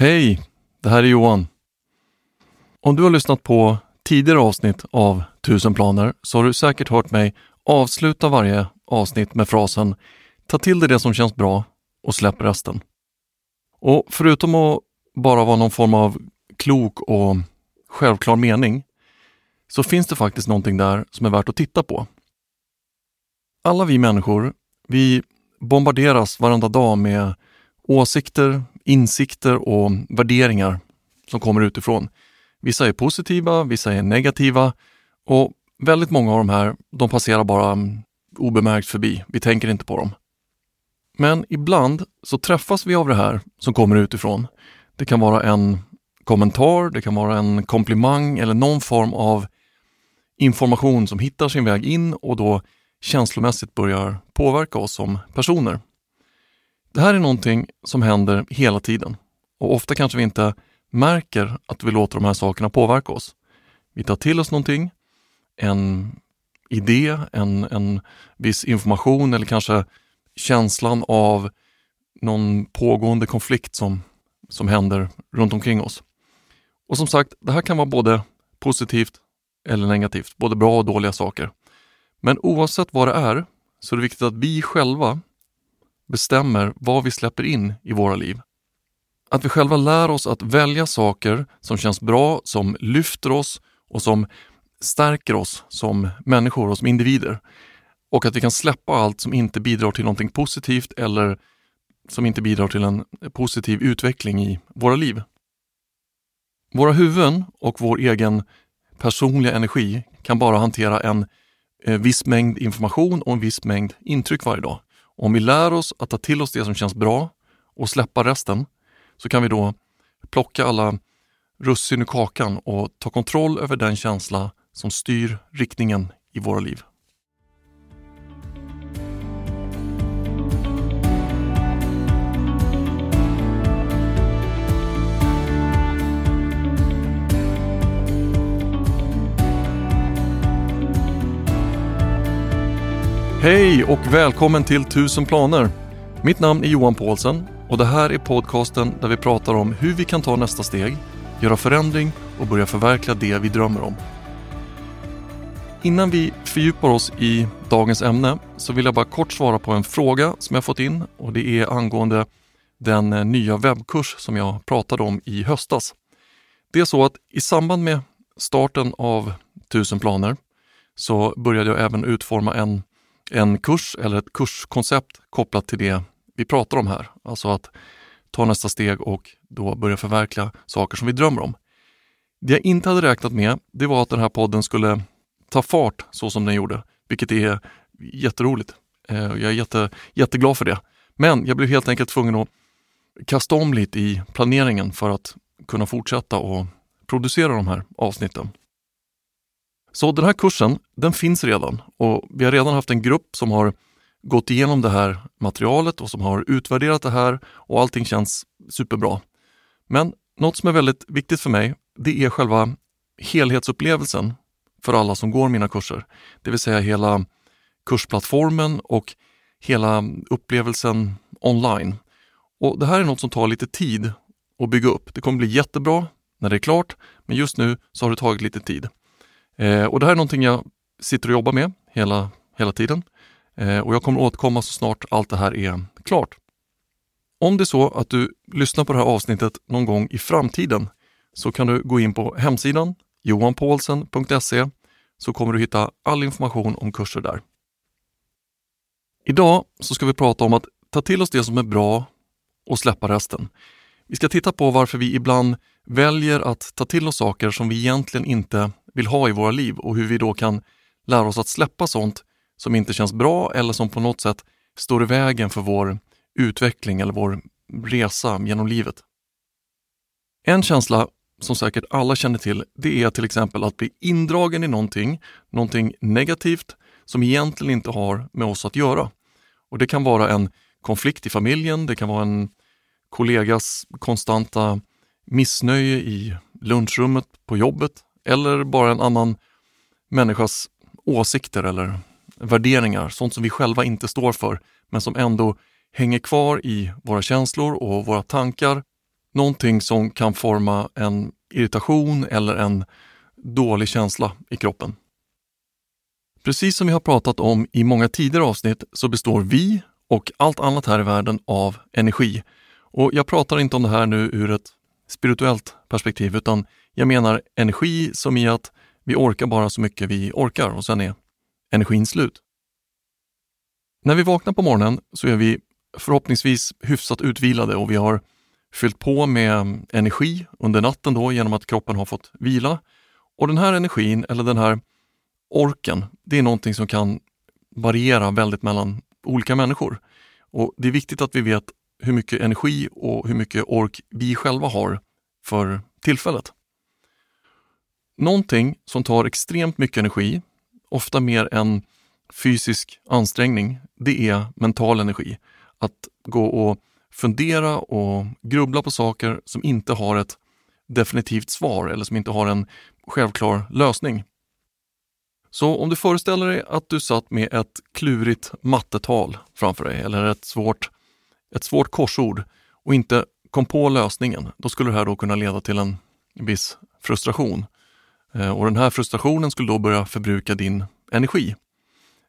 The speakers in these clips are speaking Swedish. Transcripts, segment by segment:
Hej, det här är Johan. Om du har lyssnat på tidigare avsnitt av Tusen planer så har du säkert hört mig avsluta varje avsnitt med frasen Ta till dig det som känns bra och släpp resten. Och förutom att bara vara någon form av klok och självklar mening så finns det faktiskt någonting där som är värt att titta på. Alla vi människor, vi bombarderas varenda dag med åsikter, insikter och värderingar som kommer utifrån. Vissa är positiva, vissa är negativa och väldigt många av de här, de passerar bara mm, obemärkt förbi. Vi tänker inte på dem. Men ibland så träffas vi av det här som kommer utifrån. Det kan vara en kommentar, det kan vara en komplimang eller någon form av information som hittar sin väg in och då känslomässigt börjar påverka oss som personer. Det här är någonting som händer hela tiden och ofta kanske vi inte märker att vi låter de här sakerna påverka oss. Vi tar till oss någonting, en idé, en, en viss information eller kanske känslan av någon pågående konflikt som, som händer runt omkring oss. Och som sagt, det här kan vara både positivt eller negativt, både bra och dåliga saker. Men oavsett vad det är så är det viktigt att vi själva bestämmer vad vi släpper in i våra liv. Att vi själva lär oss att välja saker som känns bra, som lyfter oss och som stärker oss som människor och som individer. Och att vi kan släppa allt som inte bidrar till någonting positivt eller som inte bidrar till en positiv utveckling i våra liv. Våra huvuden och vår egen personliga energi kan bara hantera en eh, viss mängd information och en viss mängd intryck varje dag. Om vi lär oss att ta till oss det som känns bra och släppa resten så kan vi då plocka alla russin ur kakan och ta kontroll över den känsla som styr riktningen i våra liv. Hej och välkommen till 1000 planer. Mitt namn är Johan Paulsen och det här är podcasten där vi pratar om hur vi kan ta nästa steg, göra förändring och börja förverkliga det vi drömmer om. Innan vi fördjupar oss i dagens ämne så vill jag bara kort svara på en fråga som jag fått in och det är angående den nya webbkurs som jag pratade om i höstas. Det är så att i samband med starten av 1000 planer så började jag även utforma en en kurs eller ett kurskoncept kopplat till det vi pratar om här. Alltså att ta nästa steg och då börja förverkliga saker som vi drömmer om. Det jag inte hade räknat med, det var att den här podden skulle ta fart så som den gjorde, vilket är jätteroligt. Eh, jag är jätte, jätteglad för det. Men jag blev helt enkelt tvungen att kasta om lite i planeringen för att kunna fortsätta och producera de här avsnitten. Så den här kursen, den finns redan och vi har redan haft en grupp som har gått igenom det här materialet och som har utvärderat det här och allting känns superbra. Men något som är väldigt viktigt för mig, det är själva helhetsupplevelsen för alla som går mina kurser. Det vill säga hela kursplattformen och hela upplevelsen online. Och Det här är något som tar lite tid att bygga upp. Det kommer bli jättebra när det är klart, men just nu så har det tagit lite tid. Eh, och det här är någonting jag sitter och jobbar med hela, hela tiden eh, och jag kommer återkomma så snart allt det här är klart. Om det är så att du lyssnar på det här avsnittet någon gång i framtiden så kan du gå in på hemsidan johanpaulsen.se så kommer du hitta all information om kurser där. Idag så ska vi prata om att ta till oss det som är bra och släppa resten. Vi ska titta på varför vi ibland väljer att ta till oss saker som vi egentligen inte vill ha i våra liv och hur vi då kan lära oss att släppa sånt som inte känns bra eller som på något sätt står i vägen för vår utveckling eller vår resa genom livet. En känsla som säkert alla känner till, det är till exempel att bli indragen i någonting, någonting negativt som egentligen inte har med oss att göra. Och Det kan vara en konflikt i familjen, det kan vara en kollegas konstanta missnöje i lunchrummet på jobbet eller bara en annan människas åsikter eller värderingar, sånt som vi själva inte står för men som ändå hänger kvar i våra känslor och våra tankar någonting som kan forma en irritation eller en dålig känsla i kroppen. Precis som vi har pratat om i många tidigare avsnitt så består vi och allt annat här i världen av energi. Och jag pratar inte om det här nu ur ett spirituellt perspektiv utan jag menar energi som i att vi orkar bara så mycket vi orkar och sen är energin slut. När vi vaknar på morgonen så är vi förhoppningsvis hyfsat utvilade och vi har fyllt på med energi under natten då genom att kroppen har fått vila. Och den här energin eller den här orken, det är någonting som kan variera väldigt mellan olika människor. Och Det är viktigt att vi vet hur mycket energi och hur mycket ork vi själva har för tillfället. Någonting som tar extremt mycket energi, ofta mer än fysisk ansträngning, det är mental energi. Att gå och fundera och grubbla på saker som inte har ett definitivt svar eller som inte har en självklar lösning. Så om du föreställer dig att du satt med ett klurigt mattetal framför dig eller ett svårt, ett svårt korsord och inte kom på lösningen, då skulle det här då kunna leda till en viss frustration. Eh, och den här frustrationen skulle då börja förbruka din energi.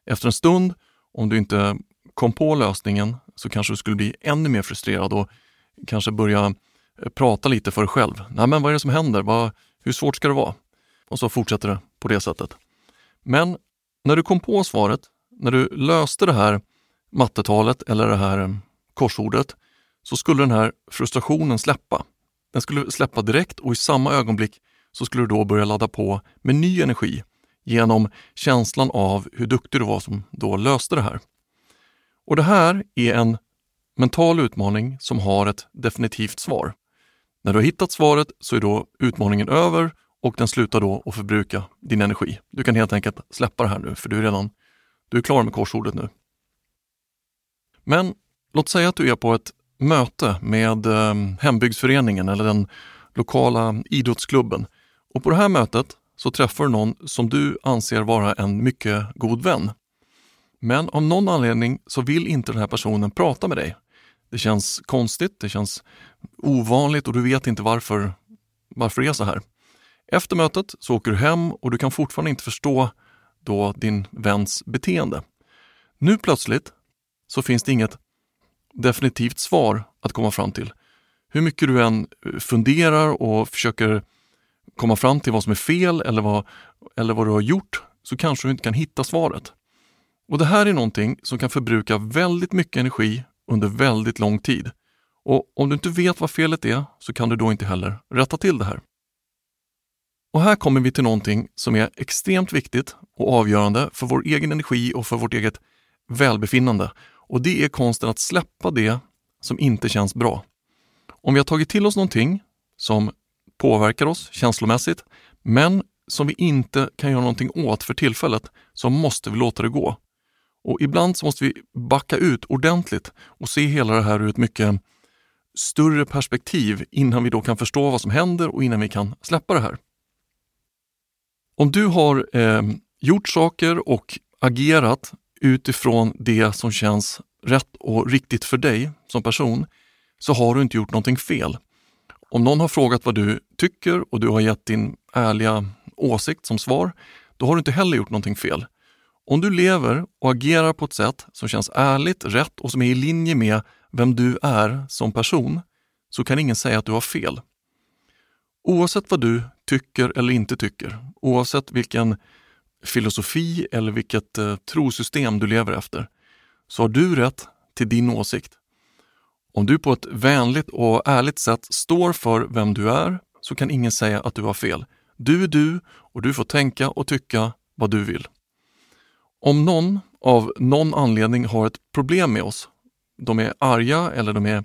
Efter en stund, om du inte kom på lösningen, så kanske du skulle bli ännu mer frustrerad och kanske börja eh, prata lite för dig själv. Nej, men vad är det som händer? Vad, hur svårt ska det vara? Och så fortsätter det på det sättet. Men när du kom på svaret, när du löste det här mattetalet eller det här eh, korsordet, så skulle den här frustrationen släppa. Den skulle släppa direkt och i samma ögonblick så skulle du då börja ladda på med ny energi genom känslan av hur duktig du var som då löste det här. Och det här är en mental utmaning som har ett definitivt svar. När du har hittat svaret så är då utmaningen över och den slutar då att förbruka din energi. Du kan helt enkelt släppa det här nu för du är redan du är klar med korsordet nu. Men låt säga att du är på ett möte med eh, hembygdsföreningen eller den lokala idrottsklubben och på det här mötet så träffar du någon som du anser vara en mycket god vän. Men av någon anledning så vill inte den här personen prata med dig. Det känns konstigt, det känns ovanligt och du vet inte varför, varför det är så här. Efter mötet så åker du hem och du kan fortfarande inte förstå då din väns beteende. Nu plötsligt så finns det inget definitivt svar att komma fram till. Hur mycket du än funderar och försöker komma fram till vad som är fel eller vad, eller vad du har gjort så kanske du inte kan hitta svaret. Och Det här är någonting som kan förbruka väldigt mycket energi under väldigt lång tid. Och om du inte vet vad felet är så kan du då inte heller rätta till det här. Och här kommer vi till någonting som är extremt viktigt och avgörande för vår egen energi och för vårt eget välbefinnande. Och det är konsten att släppa det som inte känns bra. Om vi har tagit till oss någonting som påverkar oss känslomässigt, men som vi inte kan göra någonting åt för tillfället, så måste vi låta det gå. Och ibland så måste vi backa ut ordentligt och se hela det här ur ett mycket större perspektiv innan vi då kan förstå vad som händer och innan vi kan släppa det här. Om du har eh, gjort saker och agerat utifrån det som känns rätt och riktigt för dig som person, så har du inte gjort någonting fel. Om någon har frågat vad du tycker och du har gett din ärliga åsikt som svar, då har du inte heller gjort någonting fel. Om du lever och agerar på ett sätt som känns ärligt, rätt och som är i linje med vem du är som person, så kan ingen säga att du har fel. Oavsett vad du tycker eller inte tycker, oavsett vilken filosofi eller vilket eh, trosystem du lever efter, så har du rätt till din åsikt. Om du på ett vänligt och ärligt sätt står för vem du är så kan ingen säga att du har fel. Du är du och du får tänka och tycka vad du vill. Om någon av någon anledning har ett problem med oss, de är arga eller de är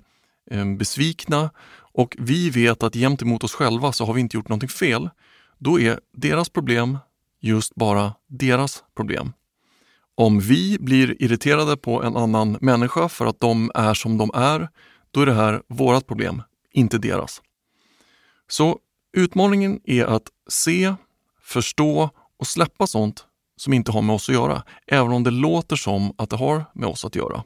ehm, besvikna och vi vet att gentemot oss själva så har vi inte gjort någonting fel, då är deras problem just bara deras problem. Om vi blir irriterade på en annan människa för att de är som de är, då är det här vårt problem, inte deras. Så utmaningen är att se, förstå och släppa sånt som inte har med oss att göra, även om det låter som att det har med oss att göra.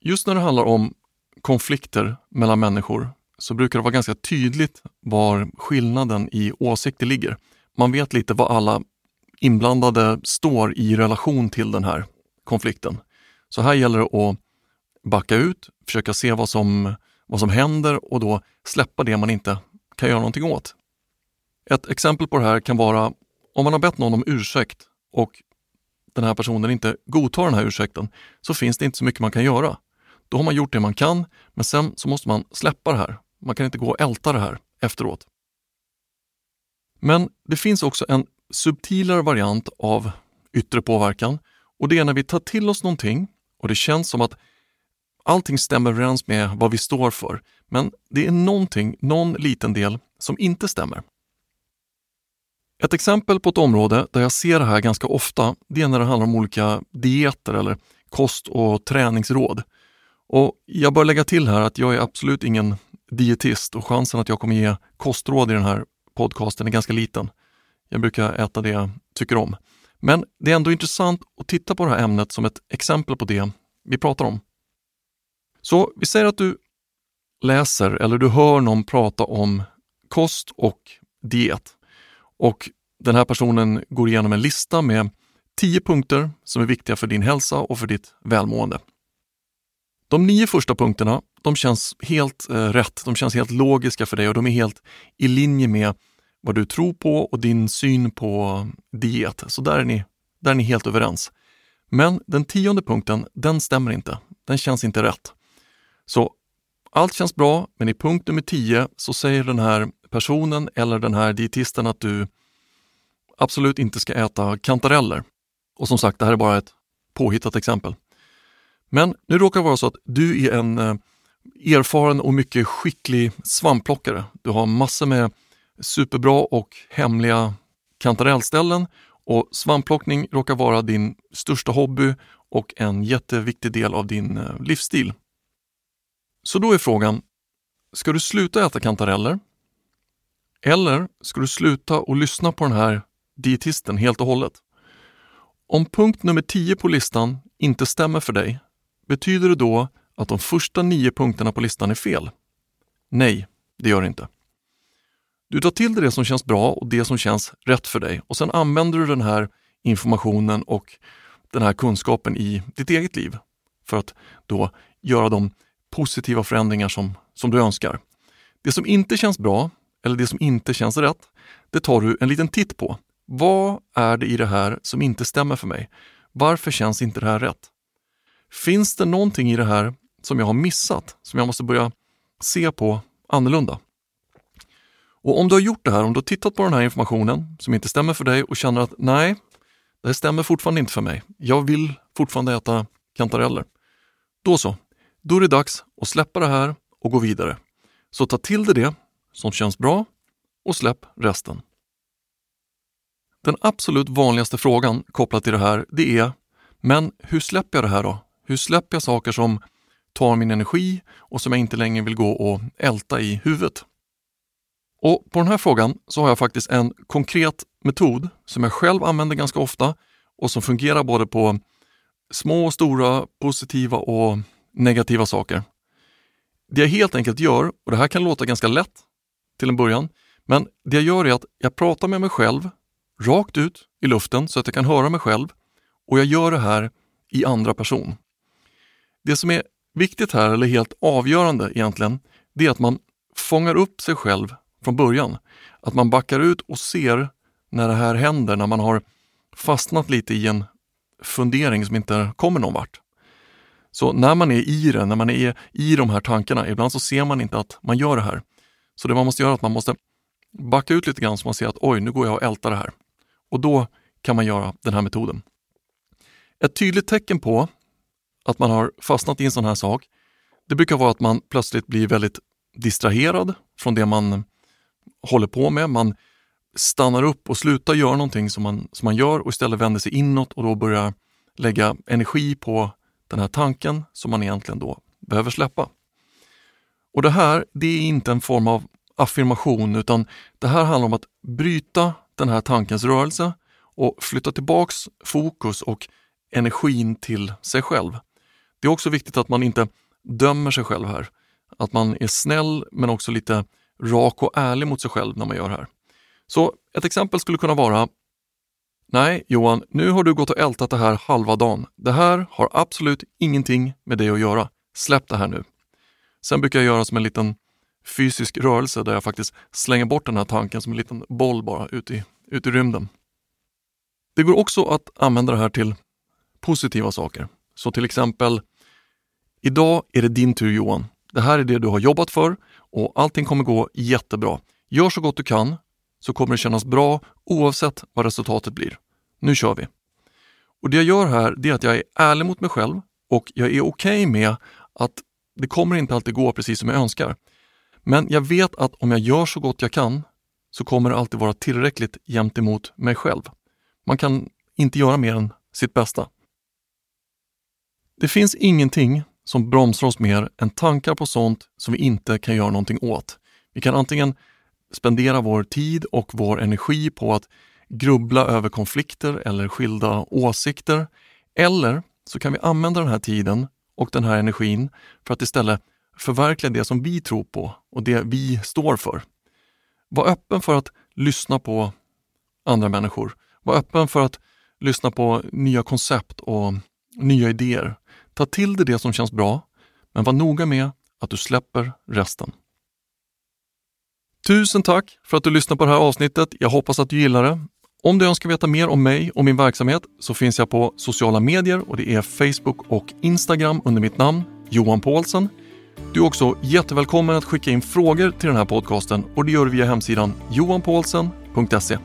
Just när det handlar om konflikter mellan människor så brukar det vara ganska tydligt var skillnaden i åsikter ligger. Man vet lite vad alla inblandade står i relation till den här konflikten. Så här gäller det att backa ut, försöka se vad som, vad som händer och då släppa det man inte kan göra någonting åt. Ett exempel på det här kan vara om man har bett någon om ursäkt och den här personen inte godtar den här ursäkten så finns det inte så mycket man kan göra. Då har man gjort det man kan, men sen så måste man släppa det här. Man kan inte gå och älta det här efteråt. Men det finns också en subtilare variant av yttre påverkan och det är när vi tar till oss någonting och det känns som att allting stämmer överens med vad vi står för, men det är någonting, någon liten del som inte stämmer. Ett exempel på ett område där jag ser det här ganska ofta, det är när det handlar om olika dieter eller kost och träningsråd. Och Jag bör lägga till här att jag är absolut ingen dietist och chansen att jag kommer ge kostråd i den här podcasten är ganska liten. Jag brukar äta det jag tycker om. Men det är ändå intressant att titta på det här ämnet som ett exempel på det vi pratar om. Så vi säger att du läser eller du hör någon prata om kost och diet. Och den här personen går igenom en lista med tio punkter som är viktiga för din hälsa och för ditt välmående. De nio första punkterna, de känns helt eh, rätt, de känns helt logiska för dig och de är helt i linje med vad du tror på och din syn på diet. Så där är ni, där är ni helt överens. Men den tionde punkten, den stämmer inte. Den känns inte rätt. Så allt känns bra, men i punkt nummer 10 så säger den här personen eller den här dietisten att du absolut inte ska äta kantareller. Och som sagt, det här är bara ett påhittat exempel. Men nu råkar det vara så att du är en eh, erfaren och mycket skicklig svampplockare. Du har massor med superbra och hemliga kantarellställen och svampplockning råkar vara din största hobby och en jätteviktig del av din eh, livsstil. Så då är frågan, ska du sluta äta kantareller? Eller ska du sluta och lyssna på den här dietisten helt och hållet? Om punkt nummer 10 på listan inte stämmer för dig, betyder det då att de första nio punkterna på listan är fel? Nej, det gör det inte. Du tar till dig det som känns bra och det som känns rätt för dig och sen använder du den här informationen och den här kunskapen i ditt eget liv för att då göra de positiva förändringar som, som du önskar. Det som inte känns bra eller det som inte känns rätt, det tar du en liten titt på. Vad är det i det här som inte stämmer för mig? Varför känns inte det här rätt? Finns det någonting i det här som jag har missat, som jag måste börja se på annorlunda? Och om du har gjort det här, om du har tittat på den här informationen som inte stämmer för dig och känner att nej, det stämmer fortfarande inte för mig. Jag vill fortfarande äta kantareller. Då så, då är det dags att släppa det här och gå vidare. Så ta till dig det som känns bra och släpp resten. Den absolut vanligaste frågan kopplat till det här, det är men hur släpper jag det här då? Hur släpper jag saker som tar min energi och som jag inte längre vill gå och älta i huvudet? Och På den här frågan så har jag faktiskt en konkret metod som jag själv använder ganska ofta och som fungerar både på små och stora positiva och negativa saker. Det jag helt enkelt gör, och det här kan låta ganska lätt till en början, men det jag gör är att jag pratar med mig själv rakt ut i luften så att jag kan höra mig själv och jag gör det här i andra person. Det som är viktigt här, eller helt avgörande egentligen, det är att man fångar upp sig själv från början. Att man backar ut och ser när det här händer, när man har fastnat lite i en fundering som inte kommer någon vart. Så när man är i det, när man är i de här tankarna, ibland så ser man inte att man gör det här. Så det man måste göra är att man måste backa ut lite grann så man ser att oj, nu går jag och ältar det här. Och då kan man göra den här metoden. Ett tydligt tecken på att man har fastnat i en sån här sak, det brukar vara att man plötsligt blir väldigt distraherad från det man håller på med. Man stannar upp och slutar göra någonting som man, som man gör och istället vänder sig inåt och då börjar lägga energi på den här tanken som man egentligen då behöver släppa. Och Det här det är inte en form av affirmation utan det här handlar om att bryta den här tankens rörelse och flytta tillbaks fokus och energin till sig själv. Det är också viktigt att man inte dömer sig själv här. Att man är snäll men också lite rak och ärlig mot sig själv när man gör det här. Så ett exempel skulle kunna vara Nej, Johan, nu har du gått och ältat det här halva dagen. Det här har absolut ingenting med dig att göra. Släpp det här nu. Sen brukar jag göra som en liten fysisk rörelse där jag faktiskt slänger bort den här tanken som en liten boll bara ut i, ut i rymden. Det går också att använda det här till positiva saker. Så till exempel, idag är det din tur Johan. Det här är det du har jobbat för och allting kommer gå jättebra. Gör så gott du kan så kommer det kännas bra oavsett vad resultatet blir. Nu kör vi! Och Det jag gör här det är att jag är ärlig mot mig själv och jag är okej okay med att det kommer inte alltid gå precis som jag önskar. Men jag vet att om jag gör så gott jag kan så kommer det alltid vara tillräckligt jämt emot mig själv. Man kan inte göra mer än sitt bästa. Det finns ingenting som bromsar oss mer än tankar på sånt som vi inte kan göra någonting åt. Vi kan antingen spendera vår tid och vår energi på att grubbla över konflikter eller skilda åsikter. Eller så kan vi använda den här tiden och den här energin för att istället förverkliga det som vi tror på och det vi står för. Var öppen för att lyssna på andra människor. Var öppen för att lyssna på nya koncept och nya idéer. Ta till dig det som känns bra, men var noga med att du släpper resten. Tusen tack för att du lyssnade på det här avsnittet. Jag hoppas att du gillar det. Om du önskar veta mer om mig och min verksamhet så finns jag på sociala medier och det är Facebook och Instagram under mitt namn, Johan Paulsen. Du är också jättevälkommen att skicka in frågor till den här podcasten och det gör du via hemsidan johanpaulsen.se.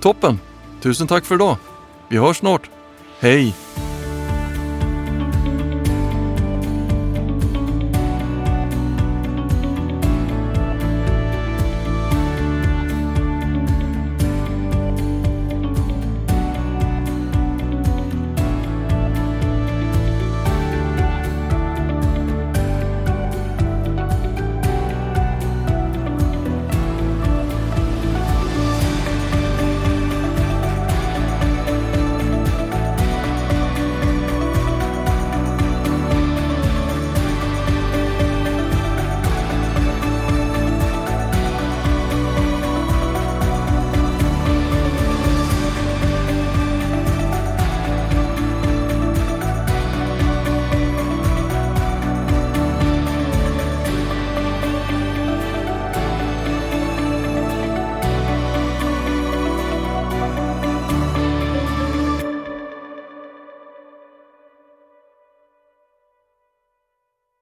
Toppen! Tusen tack för idag! Vi hörs snart. Hej!